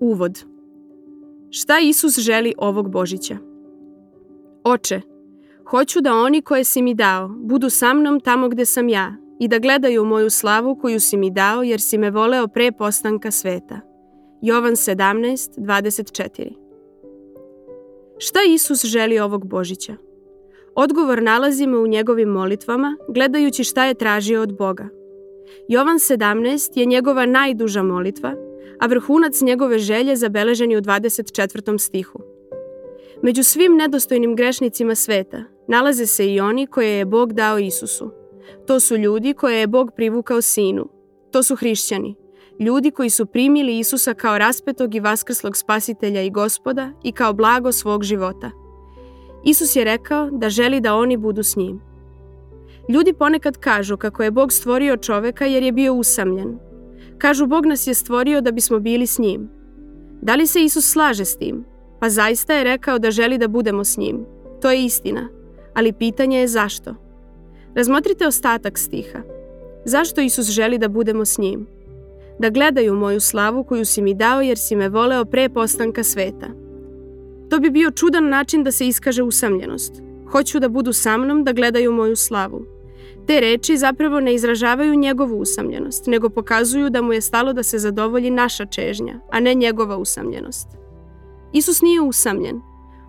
Uvod Šta Isus želi ovog Božića? Oče, hoću da oni koje si mi dao budu sa mnom tamo gde sam ja i da gledaju moju slavu koju si mi dao jer si me voleo pre postanka sveta. Jovan 17, 24 Šta Isus želi ovog Božića? Odgovor nalazimo u njegovim molitvama, gledajući šta je tražio od Boga. Jovan 17 je njegova najduža molitva, a vrhunac njegove želje zabeležen je u 24. stihu. Među svim nedostojnim grešnicima sveta nalaze se i oni koje je Bog dao Isusu. To su ljudi koje je Bog privukao sinu. To su hrišćani, ljudi koji su primili Isusa kao raspetog i vaskrslog spasitelja i gospoda i kao blago svog života. Isus je rekao da želi da oni budu s njim. Ljudi ponekad kažu kako je Bog stvorio čoveka jer je bio usamljen. Kažu Bog nas je stvorio da bismo bili s njim. Da li se Isus slaže s tim? Pa zaista je rekao da želi da budemo s njim. To je istina. Ali pitanje je zašto? Razmotrite ostatak stiha. Zašto Isus želi da budemo s njim? Da gledaju moju slavu koju si mi dao jer si me voleo pre postanka sveta. To bi bio čudan način da se iskaže usamljenost. Hoću da budu sa mnom, da gledaju moju slavu. Te reči zapravo ne izražavaju njegovu usamljenost, nego pokazuju da mu je stalo da se zadovolji naša čežnja, a ne njegova usamljenost. Isus nije usamljen.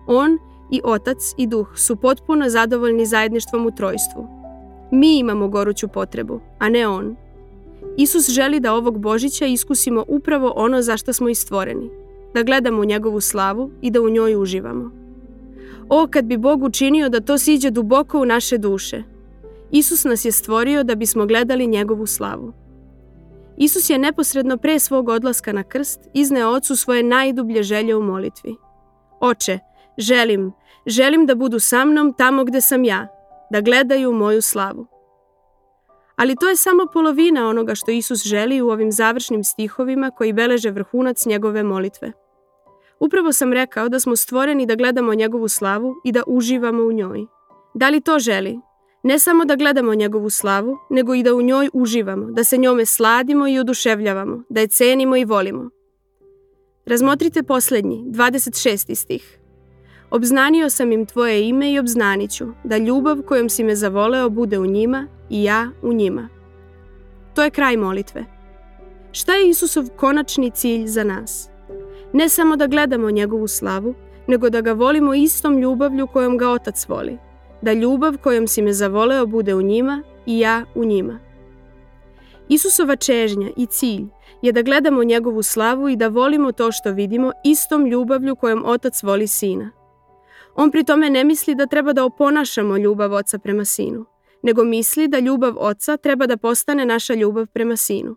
On i Otac i Duh su potpuno zadovoljni zajedništvom u trojstvu. Mi imamo goruću potrebu, a ne On. Isus želi da ovog Božića iskusimo upravo ono za što smo i stvoreni, da gledamo njegovu slavu i da u njoj uživamo. O, kad bi Bog učinio da to siđe duboko u naše duše. Isus nas je stvorio da bismo gledali njegovu slavu. Isus je neposredno pre svog odlaska na krst izneo ocu svoje najdublje želje u molitvi. Oče, želim, želim da budu sa mnom tamo gde sam ja, da gledaju moju slavu. Ali to je samo polovina onoga što Isus želi u ovim završnim stihovima koji beleže vrhunac njegove molitve. Upravo sam rekao da smo stvoreni da gledamo njegovu slavu i da uživamo u njoj. Da li to želi? Ne samo da gledamo njegovu slavu, nego i da u njoj uživamo, da se njome sladimo i oduševljavamo, da je cenimo i volimo. Razmotrite poslednji, 26. stih. Obznanio sam im tvoje ime i obznaniću, da ljubav kojom si me zavoleo bude u njima i ja u njima. To je kraj molitve. Šta je Isusov konačni cilj za nas? Ne samo da gledamo njegovu slavu, nego da ga volimo istom ljubavlju kojom ga Otac voli, da ljubav kojom si me zavoleo bude u njima i ja u njima. Isusova čežnja i cilj je da gledamo njegovu slavu i da volimo to što vidimo istom ljubavlju kojom Otac voli Sina – On pri tome ne misli da treba da oponašamo ljubav oca prema sinu, nego misli da ljubav oca treba da postane naša ljubav prema sinu.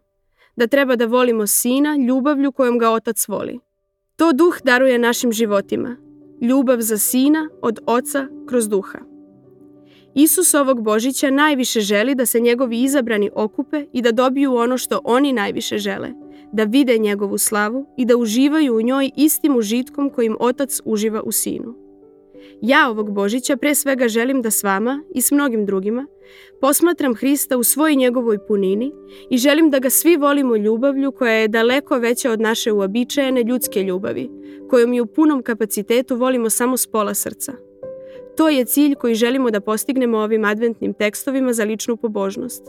Da treba da volimo sina ljubavlju kojom ga otac voli. To duh daruje našim životima. Ljubav za sina od oca kroz duha. Isus ovog Božića najviše želi da se njegovi izabrani okupe i da dobiju ono što oni najviše žele, da vide njegovu slavu i da uživaju u njoj istim užitkom kojim otac uživa u sinu. Ja ovog Božića pre svega želim da s vama i s mnogim drugima posmatram Hrista u svoj njegovoj punini i želim da ga svi volimo ljubavlju koja je daleko veća od naše uobičajene ljudske ljubavi, kojom i u punom kapacitetu volimo samo s pola srca. To je cilj koji želimo da postignemo ovim adventnim tekstovima za ličnu pobožnost.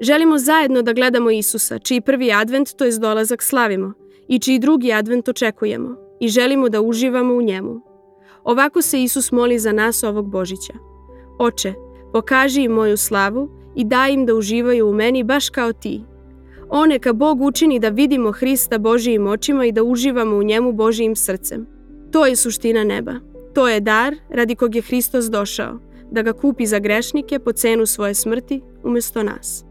Želimo zajedno da gledamo Isusa, čiji prvi advent, to je dolazak, slavimo, i čiji drugi advent očekujemo, i želimo da uživamo u njemu. Ovako se Isus moli za nas ovog Božića. Oče, pokaži im moju slavu i daj im da uživaju u meni baš kao ti. O neka Bog učini da vidimo Hrista Božijim očima i da uživamo u njemu Božijim srcem. To je suština neba. To je dar radi kog je Hristos došao, da ga kupi za grešnike po cenu svoje smrti umesto nas.